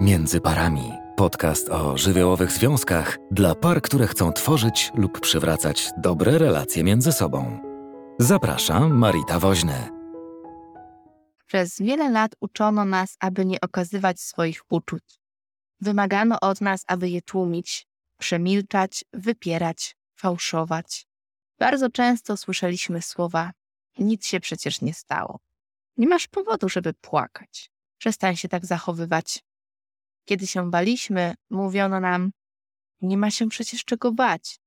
Między parami. Podcast o żywiołowych związkach dla par, które chcą tworzyć lub przywracać dobre relacje między sobą. Zapraszam, Marita Woźny. Przez wiele lat uczono nas, aby nie okazywać swoich uczuć. Wymagano od nas, aby je tłumić, przemilczać, wypierać, fałszować. Bardzo często słyszeliśmy słowa: Nic się przecież nie stało. Nie masz powodu, żeby płakać. Przestań się tak zachowywać. Kiedy się baliśmy, mówiono nam: Nie ma się przecież czego bać.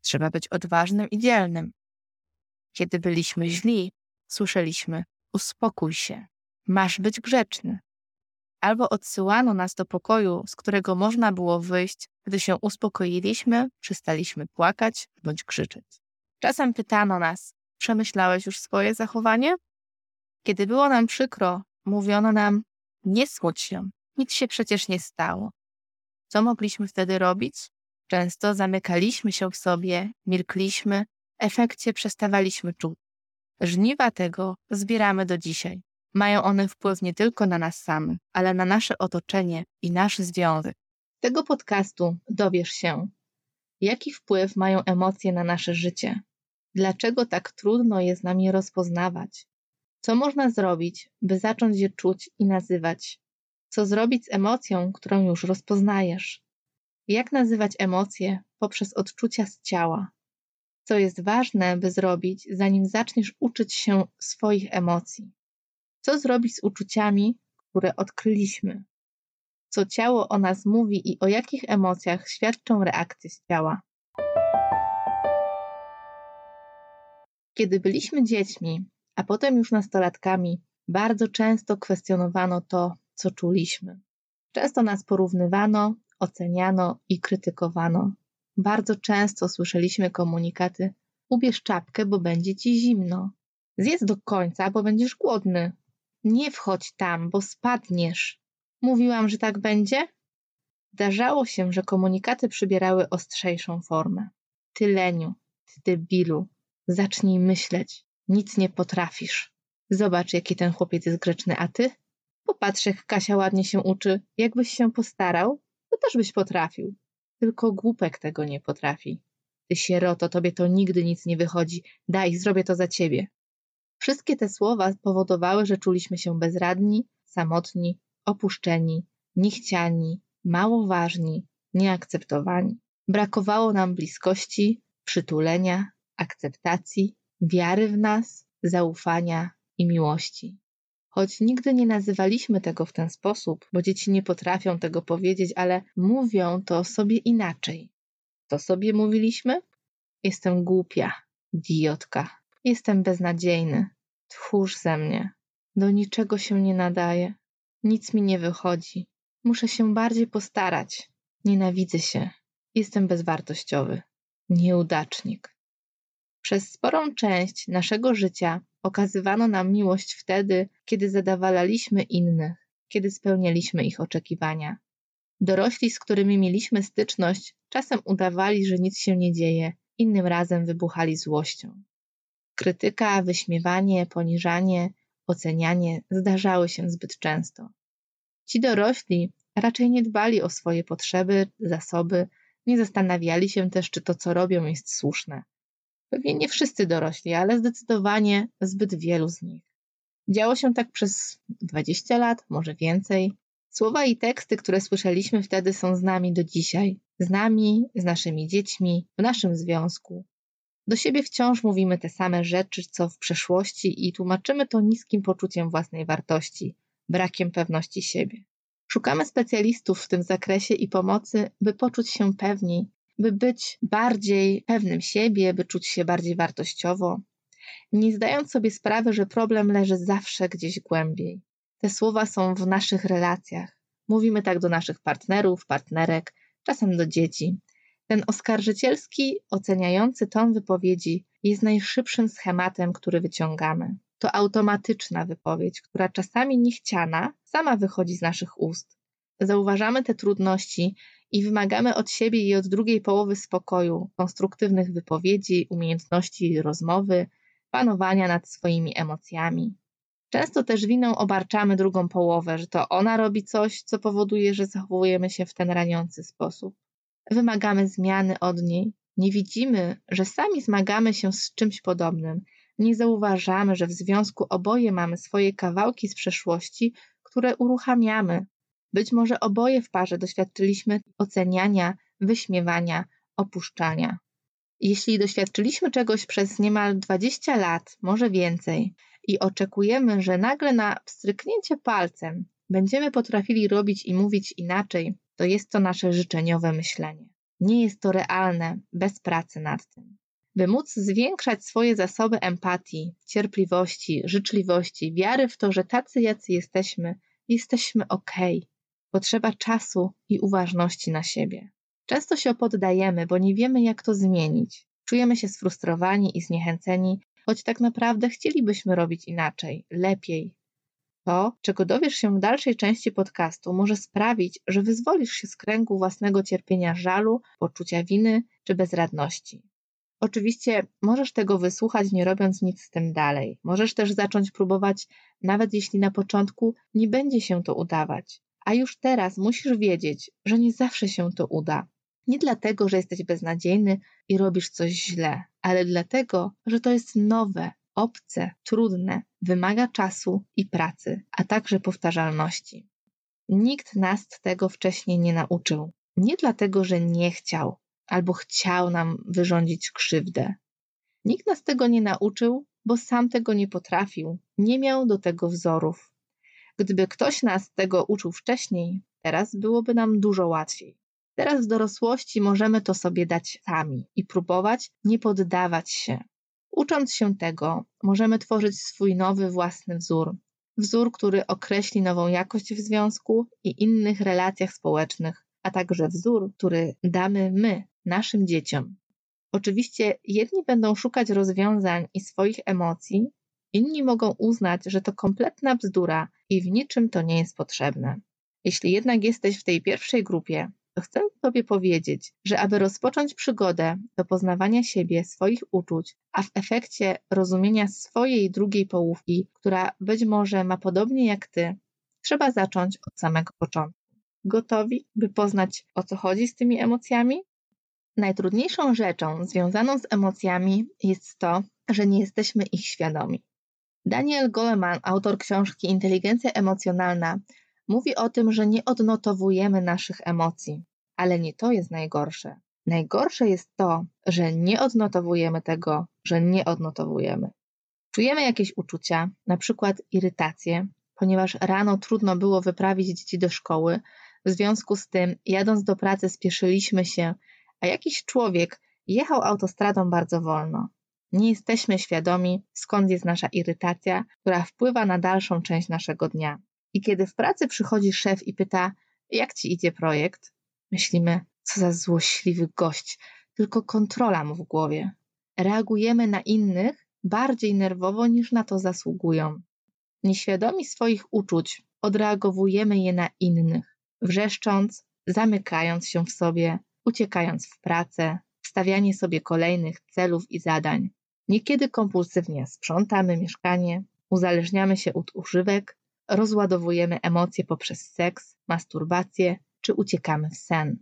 Trzeba być odważnym i dzielnym. Kiedy byliśmy źli, słyszeliśmy: Uspokój się, masz być grzeczny. Albo odsyłano nas do pokoju, z którego można było wyjść, gdy się uspokoiliśmy, przestaliśmy płakać bądź krzyczeć. Czasem pytano nas: Przemyślałeś już swoje zachowanie? Kiedy było nam przykro, mówiono nam: Nie smuć się, nic się przecież nie stało. Co mogliśmy wtedy robić? Często zamykaliśmy się w sobie, milkliśmy, w efekcie przestawaliśmy czuć. Żniwa tego zbieramy do dzisiaj. Mają one wpływ nie tylko na nas samych, ale na nasze otoczenie i nasz związek. Z tego podcastu dowiesz się, jaki wpływ mają emocje na nasze życie, dlaczego tak trudno je z nami rozpoznawać, co można zrobić, by zacząć je czuć i nazywać, co zrobić z emocją, którą już rozpoznajesz, jak nazywać emocje poprzez odczucia z ciała, co jest ważne, by zrobić, zanim zaczniesz uczyć się swoich emocji. Co zrobić z uczuciami, które odkryliśmy? Co ciało o nas mówi i o jakich emocjach świadczą reakcje z ciała? Kiedy byliśmy dziećmi, a potem już nastolatkami, bardzo często kwestionowano to, co czuliśmy. Często nas porównywano, oceniano i krytykowano. Bardzo często słyszeliśmy komunikaty: ubierz czapkę, bo będzie ci zimno. Zjedz do końca, bo będziesz głodny. Nie wchodź tam, bo spadniesz. Mówiłam, że tak będzie? Zdarzało się, że komunikaty przybierały ostrzejszą formę. Ty leniu, ty debilu, zacznij myśleć. Nic nie potrafisz. Zobacz, jaki ten chłopiec jest grzeczny, a ty? Popatrz, jak Kasia ładnie się uczy. Jakbyś się postarał, to też byś potrafił. Tylko głupek tego nie potrafi. Ty sieroto, tobie to nigdy nic nie wychodzi. Daj, zrobię to za ciebie. Wszystkie te słowa powodowały, że czuliśmy się bezradni, samotni, opuszczeni, niechciani, mało ważni, nieakceptowani. Brakowało nam bliskości, przytulenia, akceptacji, wiary w nas, zaufania i miłości. Choć nigdy nie nazywaliśmy tego w ten sposób, bo dzieci nie potrafią tego powiedzieć, ale mówią to sobie inaczej. To sobie mówiliśmy? Jestem głupia, idiotka, jestem beznadziejny, tchórz ze mnie, do niczego się nie nadaje, nic mi nie wychodzi, muszę się bardziej postarać, nienawidzę się, jestem bezwartościowy, nieudacznik. Przez sporą część naszego życia okazywano nam miłość wtedy, kiedy zadawalaliśmy innych, kiedy spełnialiśmy ich oczekiwania. Dorośli, z którymi mieliśmy styczność, czasem udawali, że nic się nie dzieje, innym razem wybuchali złością. Krytyka, wyśmiewanie, poniżanie, ocenianie zdarzały się zbyt często. Ci dorośli raczej nie dbali o swoje potrzeby, zasoby, nie zastanawiali się też, czy to, co robią, jest słuszne. Pewnie nie wszyscy dorośli, ale zdecydowanie zbyt wielu z nich. Działo się tak przez 20 lat, może więcej. Słowa i teksty, które słyszeliśmy wtedy, są z nami do dzisiaj. Z nami, z naszymi dziećmi, w naszym związku. Do siebie wciąż mówimy te same rzeczy, co w przeszłości, i tłumaczymy to niskim poczuciem własnej wartości, brakiem pewności siebie. Szukamy specjalistów w tym zakresie i pomocy, by poczuć się pewniej, by być bardziej pewnym siebie, by czuć się bardziej wartościowo, nie zdając sobie sprawy, że problem leży zawsze gdzieś głębiej. Te słowa są w naszych relacjach. Mówimy tak do naszych partnerów, partnerek, czasem do dzieci. Ten oskarżycielski, oceniający ton wypowiedzi jest najszybszym schematem, który wyciągamy. To automatyczna wypowiedź, która czasami niechciana sama wychodzi z naszych ust. Zauważamy te trudności i wymagamy od siebie i od drugiej połowy spokoju, konstruktywnych wypowiedzi, umiejętności rozmowy, panowania nad swoimi emocjami. Często też winą obarczamy drugą połowę, że to ona robi coś, co powoduje, że zachowujemy się w ten raniący sposób. Wymagamy zmiany od niej, nie widzimy, że sami zmagamy się z czymś podobnym, nie zauważamy, że w związku oboje mamy swoje kawałki z przeszłości, które uruchamiamy. Być może oboje w parze doświadczyliśmy oceniania, wyśmiewania, opuszczania. Jeśli doświadczyliśmy czegoś przez niemal 20 lat, może więcej, i oczekujemy, że nagle na pstryknięcie palcem będziemy potrafili robić i mówić inaczej, to jest to nasze życzeniowe myślenie. Nie jest to realne bez pracy nad tym. By móc zwiększać swoje zasoby empatii, cierpliwości, życzliwości, wiary w to, że tacy jacy jesteśmy, jesteśmy ok. Potrzeba czasu i uważności na siebie. Często się poddajemy, bo nie wiemy, jak to zmienić. Czujemy się sfrustrowani i zniechęceni, choć tak naprawdę chcielibyśmy robić inaczej, lepiej. To, czego dowiesz się w dalszej części podcastu, może sprawić, że wyzwolisz się z kręgu własnego cierpienia żalu, poczucia winy czy bezradności. Oczywiście możesz tego wysłuchać, nie robiąc nic z tym dalej. Możesz też zacząć próbować, nawet jeśli na początku nie będzie się to udawać. A już teraz musisz wiedzieć, że nie zawsze się to uda. Nie dlatego, że jesteś beznadziejny i robisz coś źle, ale dlatego, że to jest nowe, obce, trudne, wymaga czasu i pracy, a także powtarzalności. Nikt nas tego wcześniej nie nauczył. Nie dlatego, że nie chciał albo chciał nam wyrządzić krzywdę. Nikt nas tego nie nauczył, bo sam tego nie potrafił, nie miał do tego wzorów. Gdyby ktoś nas tego uczył wcześniej, teraz byłoby nam dużo łatwiej. Teraz w dorosłości możemy to sobie dać sami i próbować nie poddawać się. Ucząc się tego, możemy tworzyć swój nowy własny wzór. Wzór, który określi nową jakość w związku i innych relacjach społecznych, a także wzór, który damy my naszym dzieciom. Oczywiście jedni będą szukać rozwiązań i swoich emocji, inni mogą uznać, że to kompletna bzdura i w niczym to nie jest potrzebne. Jeśli jednak jesteś w tej pierwszej grupie, to chcę Tobie powiedzieć, że aby rozpocząć przygodę do poznawania siebie, swoich uczuć, a w efekcie rozumienia swojej drugiej połówki, która być może ma podobnie jak Ty, trzeba zacząć od samego początku. Gotowi, by poznać o co chodzi z tymi emocjami? Najtrudniejszą rzeczą związaną z emocjami jest to, że nie jesteśmy ich świadomi. Daniel Goleman, autor książki Inteligencja emocjonalna, mówi o tym, że nie odnotowujemy naszych emocji, ale nie to jest najgorsze. Najgorsze jest to, że nie odnotowujemy tego, że nie odnotowujemy. Czujemy jakieś uczucia, na przykład irytację, ponieważ rano trudno było wyprawić dzieci do szkoły, w związku z tym, jadąc do pracy, spieszyliśmy się, a jakiś człowiek jechał autostradą bardzo wolno. Nie jesteśmy świadomi, skąd jest nasza irytacja, która wpływa na dalszą część naszego dnia. I kiedy w pracy przychodzi szef i pyta, jak ci idzie projekt, myślimy, co za złośliwy gość, tylko kontrola mu w głowie. Reagujemy na innych bardziej nerwowo niż na to zasługują. Nieświadomi swoich uczuć, odreagowujemy je na innych, wrzeszcząc, zamykając się w sobie, uciekając w pracę, stawianie sobie kolejnych celów i zadań. Niekiedy kompulsywnie sprzątamy mieszkanie, uzależniamy się od używek, rozładowujemy emocje poprzez seks, masturbację czy uciekamy w sen.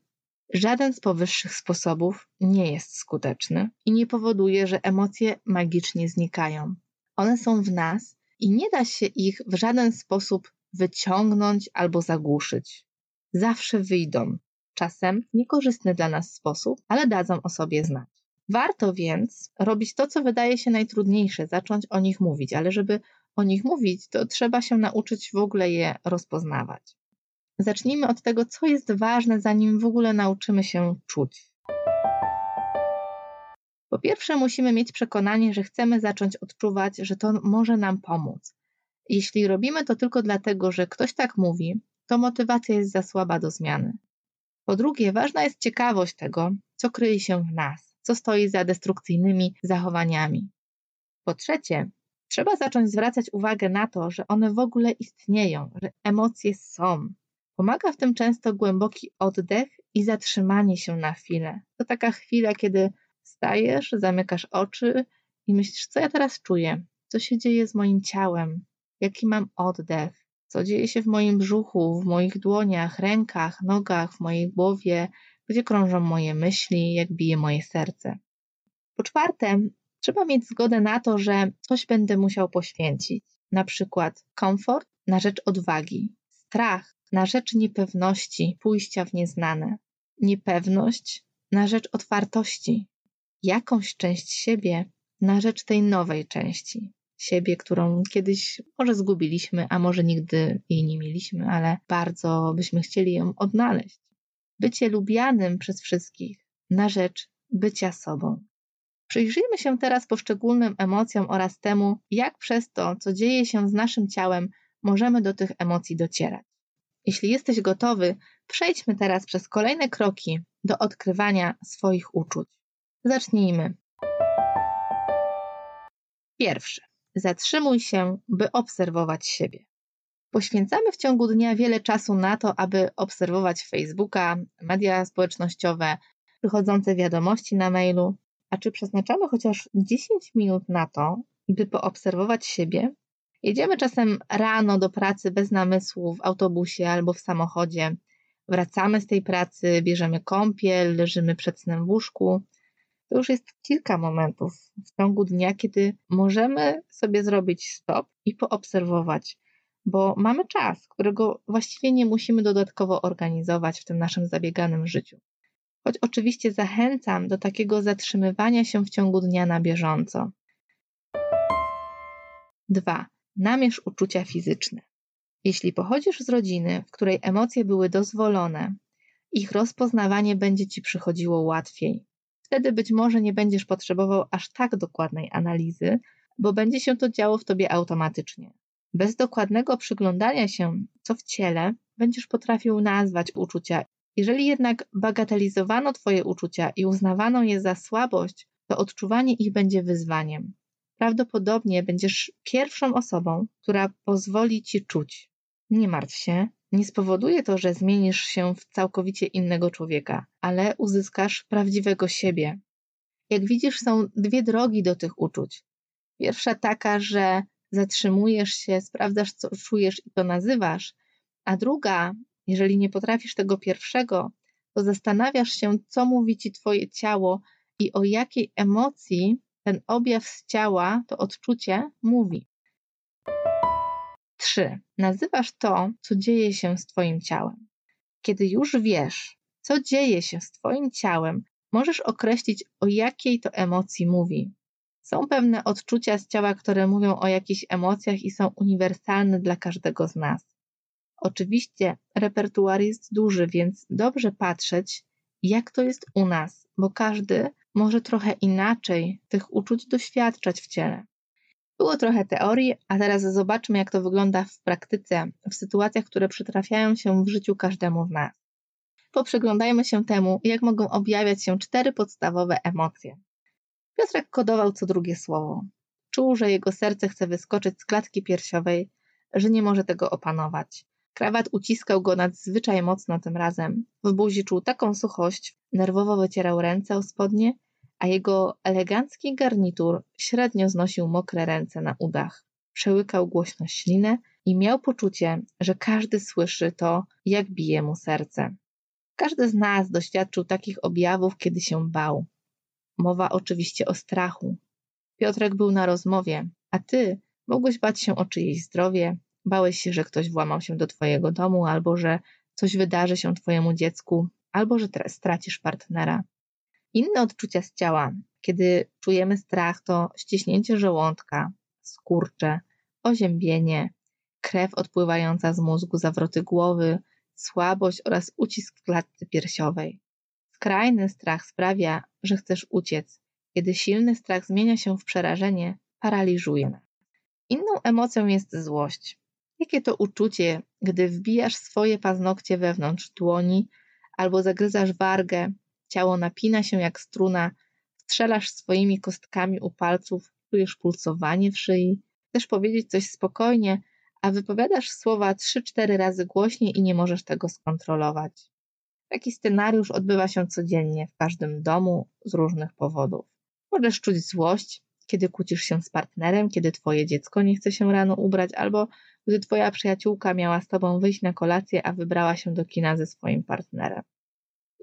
Żaden z powyższych sposobów nie jest skuteczny i nie powoduje, że emocje magicznie znikają. One są w nas i nie da się ich w żaden sposób wyciągnąć albo zagłuszyć. Zawsze wyjdą, czasem w niekorzystny dla nas sposób, ale dadzą o sobie znać. Warto więc robić to, co wydaje się najtrudniejsze, zacząć o nich mówić, ale żeby o nich mówić, to trzeba się nauczyć w ogóle je rozpoznawać. Zacznijmy od tego, co jest ważne, zanim w ogóle nauczymy się czuć. Po pierwsze, musimy mieć przekonanie, że chcemy zacząć odczuwać, że to może nam pomóc. Jeśli robimy to tylko dlatego, że ktoś tak mówi, to motywacja jest za słaba do zmiany. Po drugie, ważna jest ciekawość tego, co kryje się w nas, co stoi za destrukcyjnymi zachowaniami. Po trzecie, trzeba zacząć zwracać uwagę na to, że one w ogóle istnieją, że emocje są. Pomaga w tym często głęboki oddech i zatrzymanie się na chwilę. To taka chwila, kiedy stajesz, zamykasz oczy i myślisz, co ja teraz czuję, co się dzieje z moim ciałem, jaki mam oddech, co dzieje się w moim brzuchu, w moich dłoniach, rękach, nogach, w mojej głowie, gdzie krążą moje myśli, jak bije moje serce. Po czwarte, trzeba mieć zgodę na to, że coś będę musiał poświęcić. Na przykład komfort na rzecz odwagi, strach na rzecz niepewności, pójścia w nieznane, niepewność na rzecz otwartości, jakąś część siebie na rzecz tej nowej części siebie, którą kiedyś może zgubiliśmy, a może nigdy jej nie mieliśmy, ale bardzo byśmy chcieli ją odnaleźć. Bycie lubianym przez wszystkich na rzecz bycia sobą. Przyjrzyjmy się teraz poszczególnym emocjom oraz temu, jak przez to, co dzieje się z naszym ciałem, możemy do tych emocji docierać. Jeśli jesteś gotowy, przejdźmy teraz przez kolejne kroki do odkrywania swoich uczuć. Zacznijmy. Pierwszy. Zatrzymuj się, by obserwować siebie. Poświęcamy w ciągu dnia wiele czasu na to, aby obserwować Facebooka, media społecznościowe, przychodzące wiadomości na mailu. A czy przeznaczamy chociaż 10 minut na to, by poobserwować siebie? Jedziemy czasem rano do pracy bez namysłu w autobusie albo w samochodzie. Wracamy z tej pracy, bierzemy kąpiel, leżymy przed snem w łóżku. To już jest kilka momentów w ciągu dnia, kiedy możemy sobie zrobić stop i poobserwować, bo mamy czas, którego właściwie nie musimy dodatkowo organizować w tym naszym zabieganym życiu. Choć oczywiście zachęcam do takiego zatrzymywania się w ciągu dnia na bieżąco. 2. Namierz uczucia fizyczne. Jeśli pochodzisz z rodziny, w której emocje były dozwolone, ich rozpoznawanie będzie ci przychodziło łatwiej. Wtedy być może nie będziesz potrzebował aż tak dokładnej analizy, bo będzie się to działo w tobie automatycznie. Bez dokładnego przyglądania się, co w ciele, będziesz potrafił nazwać uczucia. Jeżeli jednak bagatelizowano Twoje uczucia i uznawano je za słabość, to odczuwanie ich będzie wyzwaniem. Prawdopodobnie będziesz pierwszą osobą, która pozwoli Ci czuć. Nie martw się, nie spowoduje to, że zmienisz się w całkowicie innego człowieka, ale uzyskasz prawdziwego siebie. Jak widzisz, są dwie drogi do tych uczuć. Pierwsza taka, że zatrzymujesz się, sprawdzasz, co czujesz i to nazywasz, a druga, jeżeli nie potrafisz tego pierwszego, to zastanawiasz się, co mówi ci Twoje ciało i o jakiej emocji ten objaw z ciała, to odczucie mówi. 3. Nazywasz to, co dzieje się z Twoim ciałem. Kiedy już wiesz, co dzieje się z Twoim ciałem, możesz określić, o jakiej to emocji mówi. Są pewne odczucia z ciała, które mówią o jakichś emocjach i są uniwersalne dla każdego z nas. Oczywiście repertuar jest duży, więc dobrze patrzeć, jak to jest u nas, bo każdy może trochę inaczej tych uczuć doświadczać w ciele. Było trochę teorii, a teraz zobaczmy, jak to wygląda w praktyce, w sytuacjach, które przytrafiają się w życiu każdemu z nas. Poprzyglądajmy się temu, jak mogą objawiać się cztery podstawowe emocje. Piotrek kodował co drugie słowo. Czuł, że jego serce chce wyskoczyć z klatki piersiowej, że nie może tego opanować. Krawat uciskał go nadzwyczaj mocno tym razem. W buzi czuł taką suchość, nerwowo wycierał ręce o spodnie a jego elegancki garnitur średnio znosił mokre ręce na udach. Przełykał głośno ślinę i miał poczucie, że każdy słyszy to, jak bije mu serce. Każdy z nas doświadczył takich objawów, kiedy się bał. Mowa oczywiście o strachu. Piotrek był na rozmowie, a ty mogłeś bać się o czyjeś zdrowie, bałeś się, że ktoś włamał się do twojego domu, albo że coś wydarzy się twojemu dziecku, albo że stracisz partnera. Inne odczucia z ciała, kiedy czujemy strach, to ściśnięcie żołądka, skurcze, oziębienie, krew odpływająca z mózgu, zawroty głowy, słabość oraz ucisk w klatce piersiowej. Skrajny strach sprawia, że chcesz uciec. Kiedy silny strach zmienia się w przerażenie, paraliżuje. Inną emocją jest złość. Jakie to uczucie, gdy wbijasz swoje paznokcie wewnątrz dłoni albo zagryzasz wargę, Ciało napina się jak struna, strzelasz swoimi kostkami u palców, czujesz pulsowanie w szyi. Chcesz powiedzieć coś spokojnie, a wypowiadasz słowa 3-4 razy głośniej i nie możesz tego skontrolować. Taki scenariusz odbywa się codziennie w każdym domu z różnych powodów. Możesz czuć złość, kiedy kłócisz się z partnerem, kiedy twoje dziecko nie chce się rano ubrać, albo gdy twoja przyjaciółka miała z tobą wyjść na kolację, a wybrała się do kina ze swoim partnerem.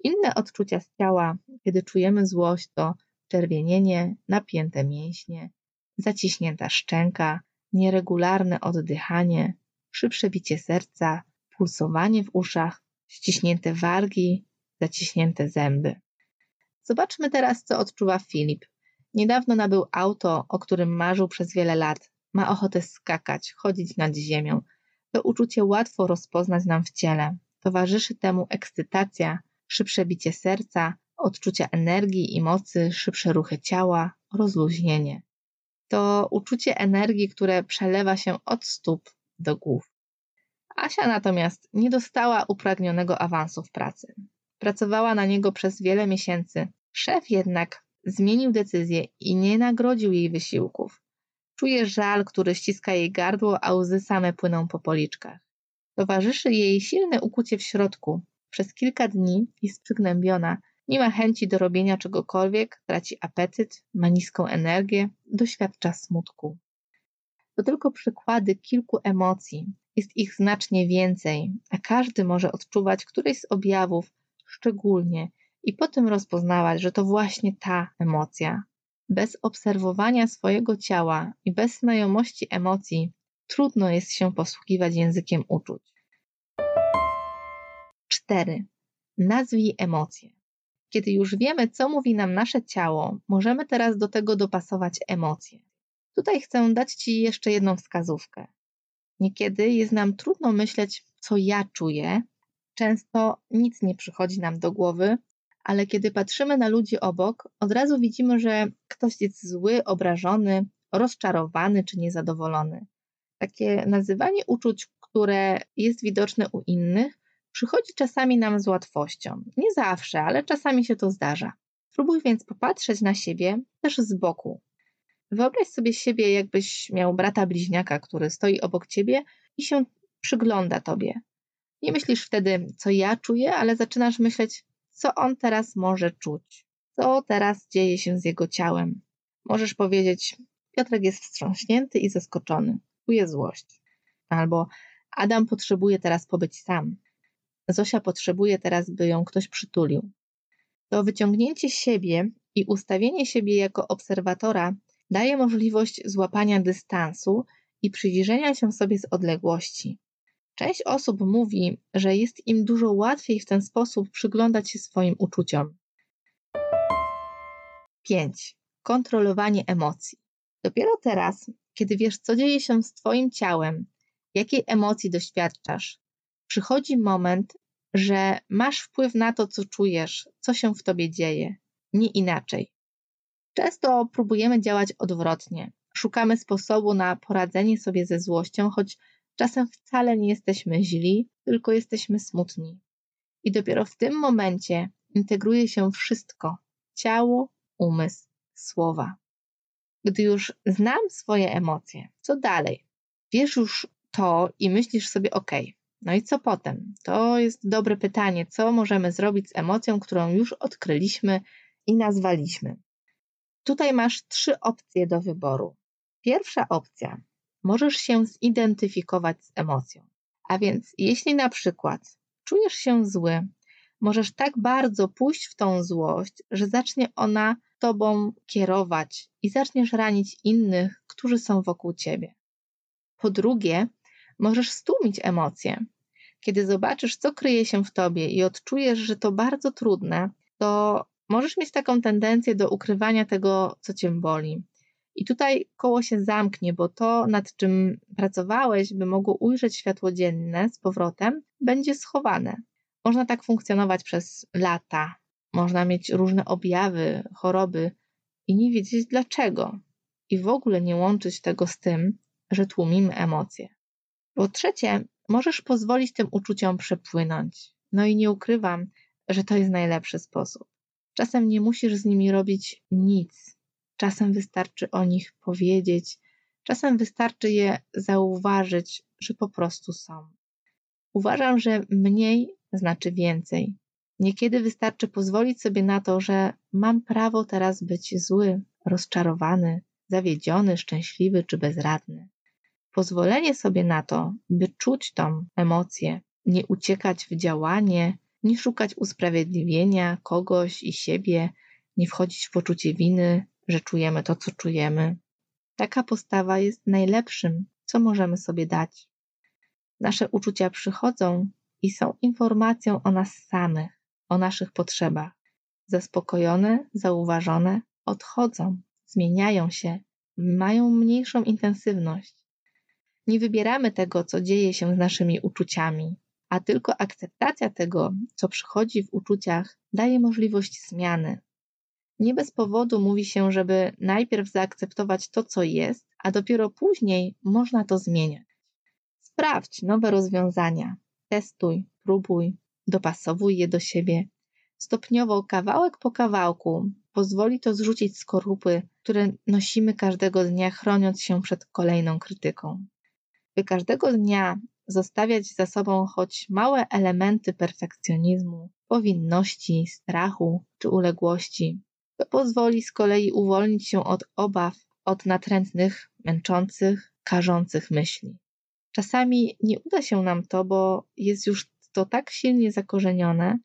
Inne odczucia z ciała, kiedy czujemy złość, to czerwienienie, napięte mięśnie, zaciśnięta szczęka, nieregularne oddychanie, szybsze bicie serca, pulsowanie w uszach, ściśnięte wargi, zaciśnięte zęby. Zobaczmy teraz, co odczuwa Filip. Niedawno nabył auto, o którym marzył przez wiele lat. Ma ochotę skakać, chodzić nad ziemią. To uczucie łatwo rozpoznać nam w ciele. Towarzyszy temu ekscytacja, szybsze bicie serca, odczucia energii i mocy, szybsze ruchy ciała, rozluźnienie. To uczucie energii, które przelewa się od stóp do głów. Asia natomiast nie dostała upragnionego awansu w pracy. Pracowała na niego przez wiele miesięcy. Szef jednak zmienił decyzję i nie nagrodził jej wysiłków. Czuje żal, który ściska jej gardło, a łzy same płyną po policzkach. Towarzyszy jej silne ukucie w środku. Przez kilka dni jest przygnębiona, nie ma chęci do robienia czegokolwiek, traci apetyt, ma niską energię, doświadcza smutku. To tylko przykłady kilku emocji. Jest ich znacznie więcej, a każdy może odczuwać któreś z objawów szczególnie i potem rozpoznawać, że to właśnie ta emocja. Bez obserwowania swojego ciała i bez znajomości emocji trudno jest się posługiwać językiem uczuć. 4. Nazwij emocje. Kiedy już wiemy, co mówi nam nasze ciało, możemy teraz do tego dopasować emocje. Tutaj chcę dać Ci jeszcze jedną wskazówkę. Niekiedy jest nam trudno myśleć, co ja czuję. Często nic nie przychodzi nam do głowy, ale kiedy patrzymy na ludzi obok, od razu widzimy, że ktoś jest zły, obrażony, rozczarowany czy niezadowolony. Takie nazywanie uczuć, które jest widoczne u innych, przychodzi czasami nam z łatwością. Nie zawsze, ale czasami się to zdarza. Spróbuj więc popatrzeć na siebie też z boku. Wyobraź sobie siebie, jakbyś miał brata bliźniaka, który stoi obok ciebie i się przygląda tobie. Nie myślisz wtedy, co ja czuję, ale zaczynasz myśleć, co on teraz może czuć, co teraz dzieje się z jego ciałem. Możesz powiedzieć: Piotrek jest wstrząśnięty i zaskoczony, czuje złość. Albo Adam potrzebuje teraz pobyć sam. Zosia potrzebuje teraz, by ją ktoś przytulił. To wyciągnięcie siebie i ustawienie siebie jako obserwatora daje możliwość złapania dystansu i przyjrzenia się sobie z odległości. Część osób mówi, że jest im dużo łatwiej w ten sposób przyglądać się swoim uczuciom. 5. Kontrolowanie emocji. Dopiero teraz, kiedy wiesz, co dzieje się z Twoim ciałem, jakiej emocji doświadczasz, przychodzi moment, że masz wpływ na to, co czujesz, co się w Tobie dzieje, nie inaczej. Często próbujemy działać odwrotnie. Szukamy sposobu na poradzenie sobie ze złością, choć czasem wcale nie jesteśmy źli, tylko jesteśmy smutni. I dopiero w tym momencie integruje się wszystko ciało, umysł, słowa. Gdy już znam swoje emocje, co dalej? Wiesz już to i myślisz sobie, ok, no i co potem? To jest dobre pytanie, co możemy zrobić z emocją, którą już odkryliśmy i nazwaliśmy. Tutaj masz trzy opcje do wyboru. Pierwsza opcja. Możesz się zidentyfikować z emocją. A więc, jeśli na przykład czujesz się zły, możesz tak bardzo pójść w tą złość, że zacznie ona tobą kierować i zaczniesz ranić innych, którzy są wokół ciebie. Po drugie, możesz stłumić emocje. Kiedy zobaczysz, co kryje się w tobie i odczujesz, że to bardzo trudne, to możesz mieć taką tendencję do ukrywania tego, co cię boli. I tutaj koło się zamknie, bo to, nad czym pracowałeś, by mogło ujrzeć światło dzienne z powrotem, będzie schowane. Można tak funkcjonować przez lata. Można mieć różne objawy, choroby i nie wiedzieć dlaczego. I w ogóle nie łączyć tego z tym, że tłumimy emocje. Po trzecie, możesz pozwolić tym uczuciom przepłynąć. No i nie ukrywam, że to jest najlepszy sposób. Czasem nie musisz z nimi robić nic. Czasem wystarczy o nich powiedzieć, czasem wystarczy je zauważyć, że po prostu są. Uważam, że mniej znaczy więcej. Niekiedy wystarczy pozwolić sobie na to, że mam prawo teraz być zły, rozczarowany, zawiedziony, szczęśliwy czy bezradny. Pozwolenie sobie na to, by czuć tą emocję, nie uciekać w działanie, nie szukać usprawiedliwienia kogoś i siebie, nie wchodzić w poczucie winy, że czujemy to, co czujemy. Taka postawa jest najlepszym, co możemy sobie dać. Nasze uczucia przychodzą i są informacją o nas samych, o naszych potrzebach. Zaspokojone, zauważone, odchodzą, zmieniają się, mają mniejszą intensywność. Nie wybieramy tego, co dzieje się z naszymi uczuciami, a tylko akceptacja tego, co przychodzi w uczuciach, daje możliwość zmiany. Nie bez powodu mówi się, żeby najpierw zaakceptować to, co jest, a dopiero później można to zmieniać. Sprawdź nowe rozwiązania, testuj, próbuj, dopasowuj je do siebie. Stopniowo, kawałek po kawałku, pozwoli to zrzucić skorupy, które nosimy każdego dnia, chroniąc się przed kolejną krytyką. By każdego dnia zostawiać za sobą choć małe elementy perfekcjonizmu, powinności, strachu czy uległości, to pozwoli z kolei uwolnić się od obaw, od natrętnych, męczących, karzących myśli. Czasami nie uda się nam to, bo jest już to tak silnie zakorzenione,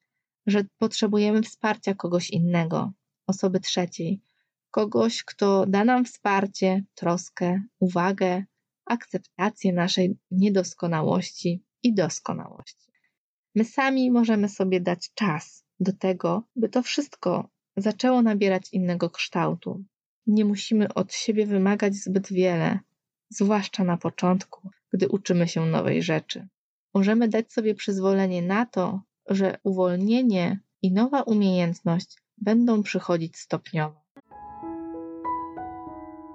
że potrzebujemy wsparcia kogoś innego, osoby trzeciej, kogoś, kto da nam wsparcie, troskę, uwagę, akceptację naszej niedoskonałości i doskonałości. My sami możemy sobie dać czas do tego, by to wszystko zaczęło nabierać innego kształtu. Nie musimy od siebie wymagać zbyt wiele, zwłaszcza na początku, gdy uczymy się nowej rzeczy. Możemy dać sobie przyzwolenie na to, że uwolnienie i nowa umiejętność będą przychodzić stopniowo.